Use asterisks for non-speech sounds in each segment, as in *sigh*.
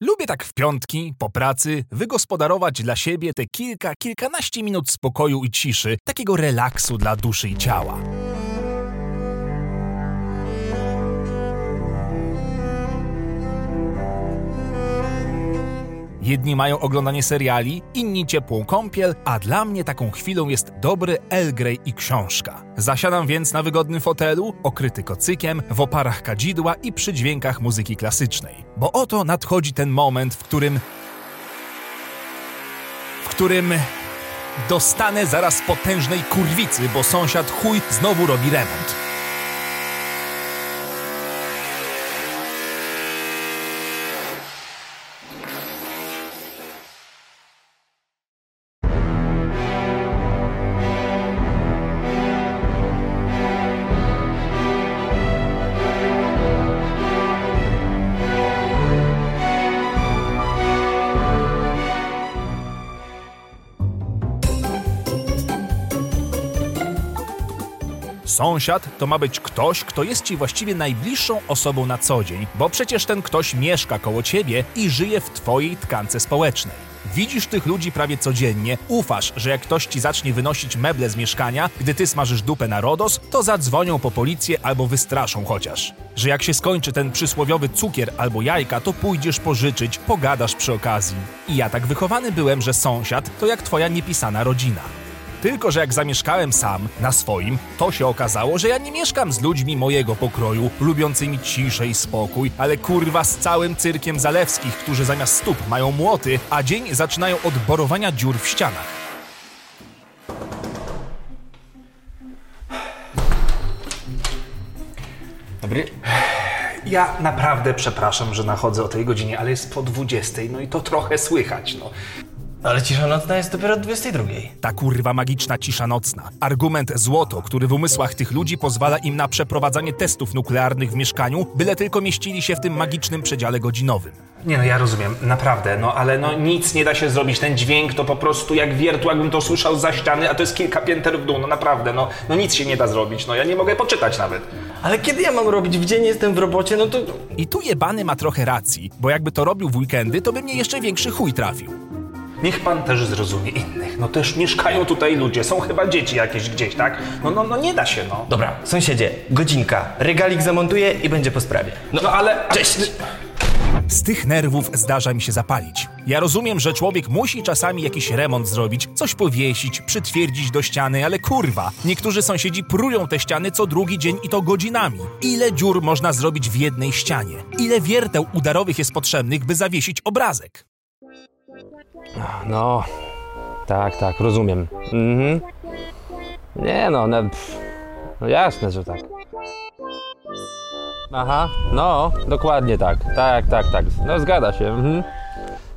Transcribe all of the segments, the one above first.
Lubię tak w piątki, po pracy, wygospodarować dla siebie te kilka, kilkanaście minut spokoju i ciszy, takiego relaksu dla duszy i ciała. Jedni mają oglądanie seriali, inni ciepłą kąpiel, a dla mnie taką chwilą jest dobry El Grey i książka. Zasiadam więc na wygodnym fotelu, okryty kocykiem, w oparach kadzidła i przy dźwiękach muzyki klasycznej. Bo oto nadchodzi ten moment, w którym... w którym... dostanę zaraz potężnej kurwicy, bo sąsiad chuj znowu robi remont. Sąsiad to ma być ktoś, kto jest ci właściwie najbliższą osobą na co dzień, bo przecież ten ktoś mieszka koło ciebie i żyje w twojej tkance społecznej. Widzisz tych ludzi prawie codziennie, ufasz, że jak ktoś ci zacznie wynosić meble z mieszkania, gdy ty smażysz dupę na RODOS, to zadzwonią po policję albo wystraszą chociaż. Że jak się skończy ten przysłowiowy cukier albo jajka, to pójdziesz pożyczyć, pogadasz przy okazji. I ja tak wychowany byłem, że sąsiad to jak twoja niepisana rodzina. Tylko, że jak zamieszkałem sam, na swoim, to się okazało, że ja nie mieszkam z ludźmi mojego pokroju, lubiącymi ciszę i spokój, ale kurwa z całym cyrkiem zalewskich, którzy zamiast stóp mają młoty, a dzień zaczynają od borowania dziur w ścianach. Dobry. Ja naprawdę przepraszam, że nachodzę o tej godzinie, ale jest po 20, no i to trochę słychać, no. Ale cisza nocna jest dopiero o 22. Ta kurwa magiczna cisza nocna. Argument złoto, który w umysłach tych ludzi pozwala im na przeprowadzanie testów nuklearnych w mieszkaniu, byle tylko mieścili się w tym magicznym przedziale godzinowym. Nie no, ja rozumiem, naprawdę, no ale no nic nie da się zrobić. Ten dźwięk to po prostu jak wiertło, jakbym to słyszał za ściany, a to jest kilka pięter w dół, no naprawdę, no, no nic się nie da zrobić, no ja nie mogę poczytać nawet. Ale kiedy ja mam robić? W dzień jestem w robocie, no to... I tu jebany ma trochę racji, bo jakby to robił w weekendy, to by mnie jeszcze większy chuj trafił. Niech pan też zrozumie innych. No też mieszkają tutaj ludzie, są chyba dzieci jakieś gdzieś, tak? No, no, no nie da się, no. Dobra, sąsiedzie, godzinka, regalik zamontuję i będzie po sprawie. No, No ale... cześć! Z tych nerwów zdarza mi się zapalić. Ja rozumiem, że człowiek musi czasami jakiś remont zrobić, coś powiesić, przytwierdzić do ściany, ale kurwa, niektórzy sąsiedzi prują te ściany co drugi dzień i to godzinami. Ile dziur można zrobić w jednej ścianie? Ile wierteł udarowych jest potrzebnych, by zawiesić obrazek? No, tak, tak, rozumiem. Mhm. Nie no, no, pff, no jasne, że tak. Aha, no, dokładnie tak. Tak, tak, tak. No zgadza się. Mhm.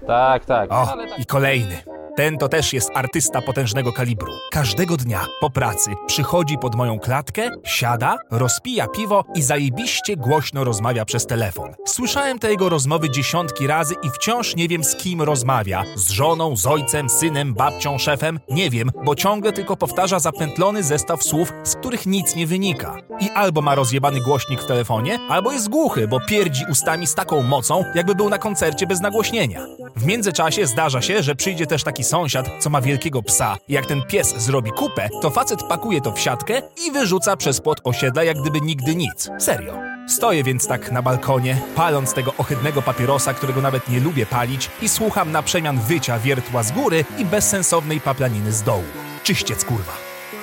Tak, tak. O, i kolejny. Ten to też jest artysta potężnego kalibru. Każdego dnia po pracy przychodzi pod moją klatkę, siada, rozpija piwo i zajebiście głośno rozmawia przez telefon. Słyszałem te jego rozmowy dziesiątki razy i wciąż nie wiem z kim rozmawia. Z żoną, z ojcem, synem, babcią, szefem? Nie wiem, bo ciągle tylko powtarza zapętlony zestaw słów, z których nic nie wynika. I albo ma rozjebany głośnik w telefonie, albo jest głuchy, bo pierdzi ustami z taką mocą, jakby był na koncercie bez nagłośnienia. W międzyczasie zdarza się, że przyjdzie też taki sąsiad, co ma wielkiego psa. Jak ten pies zrobi kupę, to facet pakuje to w siatkę i wyrzuca przez płot osiedla, jak gdyby nigdy nic. Serio. Stoję więc tak na balkonie, paląc tego ohydnego papierosa, którego nawet nie lubię palić i słucham na przemian wycia wiertła z góry i bezsensownej paplaniny z dołu. Czyściec kurwa.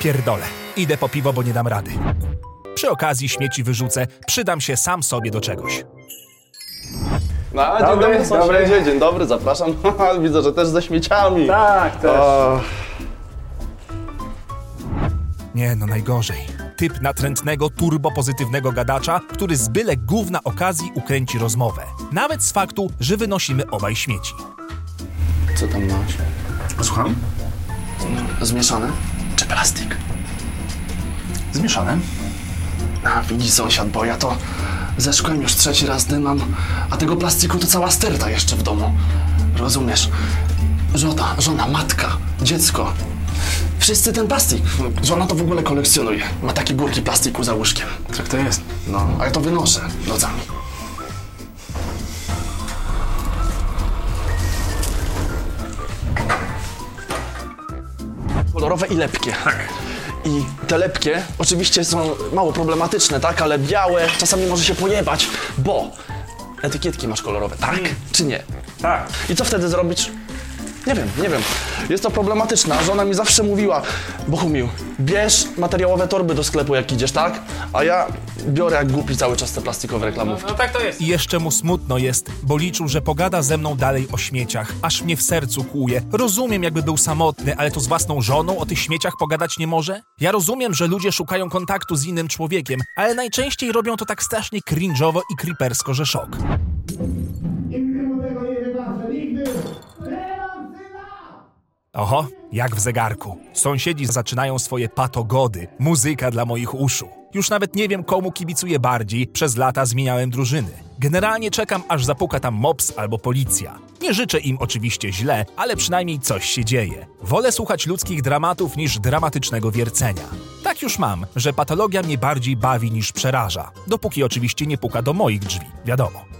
Pierdolę. Idę po piwo, bo nie dam rady. Przy okazji śmieci wyrzucę, przydam się sam sobie do czegoś. No, dzień dobry, dobry, dzień, dzień dobry, zapraszam. *laughs* Widzę, że też ze śmieciami. Tak, też. O, Nie, no najgorzej. Typ natrętnego, turbopozytywnego gadacza, który z byle gówna okazji ukręci rozmowę. Nawet z faktu, że wynosimy obaj śmieci. co tam masz? Słucham? Zmieszane? Czy plastik? Zmieszane. A, widzi sąsiad, bo ja to Zeszkłem już trzeci raz dymam, a tego plastiku to cała sterta jeszcze w domu. Rozumiesz? Żona, żona, matka, dziecko. Wszyscy ten plastik. Żona to w ogóle kolekcjonuje. Ma takie górki plastiku za łóżkiem. Tak to jest. No, a ja to wynoszę nocami. Kolorowe i lepkie. Tak. I te lepkie oczywiście są mało problematyczne, tak? Ale białe czasami może się pojebać, bo etykietki masz kolorowe, tak? Czy nie? Tak. I co wtedy zrobić? Nie wiem, nie wiem. Jest to problematyczne. a Żona mi zawsze mówiła, Bohumił, bierz materiałowe torby do sklepu jak idziesz, tak? A ja biorę jak głupi cały czas te plastikowe reklamówki. No tak to jest. I jeszcze mu smutno jest, bo liczył, że pogada ze mną dalej o śmieciach, aż mnie w sercu kłuje. Rozumiem, jakby był samotny, ale to z własną żoną o tych śmieciach pogadać nie może? Ja rozumiem, że ludzie szukają kontaktu z innym człowiekiem, ale najczęściej robią to tak strasznie cringe'owo i creepersko, że szok. Nigdy mu tego nie wybaczę, nigdy! Syna! Oho, jak w zegarku. Sąsiedzi zaczynają swoje patogody. Muzyka dla moich uszu. Już nawet nie wiem, komu kibicuję bardziej. Przez lata zmieniałem drużyny. Generalnie czekam, aż zapuka tam mops albo policja. Nie życzę im oczywiście źle, ale przynajmniej coś się dzieje. Wolę słuchać ludzkich dramatów niż dramatycznego wiercenia. Tak już mam, że patologia mnie bardziej bawi niż przeraża. Dopóki oczywiście nie puka do moich drzwi, wiadomo.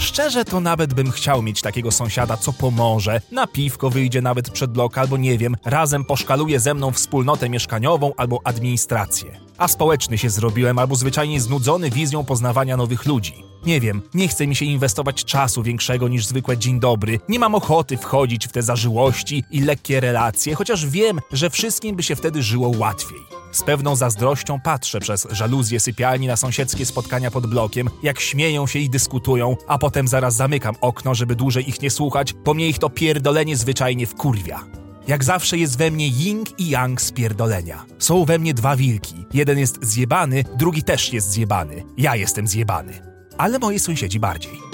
Szczerze to nawet bym chciał mieć takiego sąsiada, co pomoże, na piwko wyjdzie nawet przed blok, albo nie wiem, razem poszkaluje ze mną wspólnotę mieszkaniową albo administrację. A społeczny się zrobiłem, albo zwyczajnie znudzony wizją poznawania nowych ludzi. Nie wiem, nie chce mi się inwestować czasu większego niż zwykłe dzień dobry, nie mam ochoty wchodzić w te zażyłości i lekkie relacje, chociaż wiem, że wszystkim by się wtedy żyło łatwiej. Z pewną zazdrością patrzę przez żaluzję sypialni na sąsiedzkie spotkania pod blokiem, jak śmieją się i dyskutują, a potem zaraz zamykam okno, żeby dłużej ich nie słuchać, bo mnie ich to pierdolenie zwyczajnie wkurwia. Jak zawsze jest we mnie ying i yang spierdolenia. Są we mnie dwa wilki. Jeden jest zjebany, drugi też jest zjebany. Ja jestem zjebany. Ale moi sąsiedzi bardziej.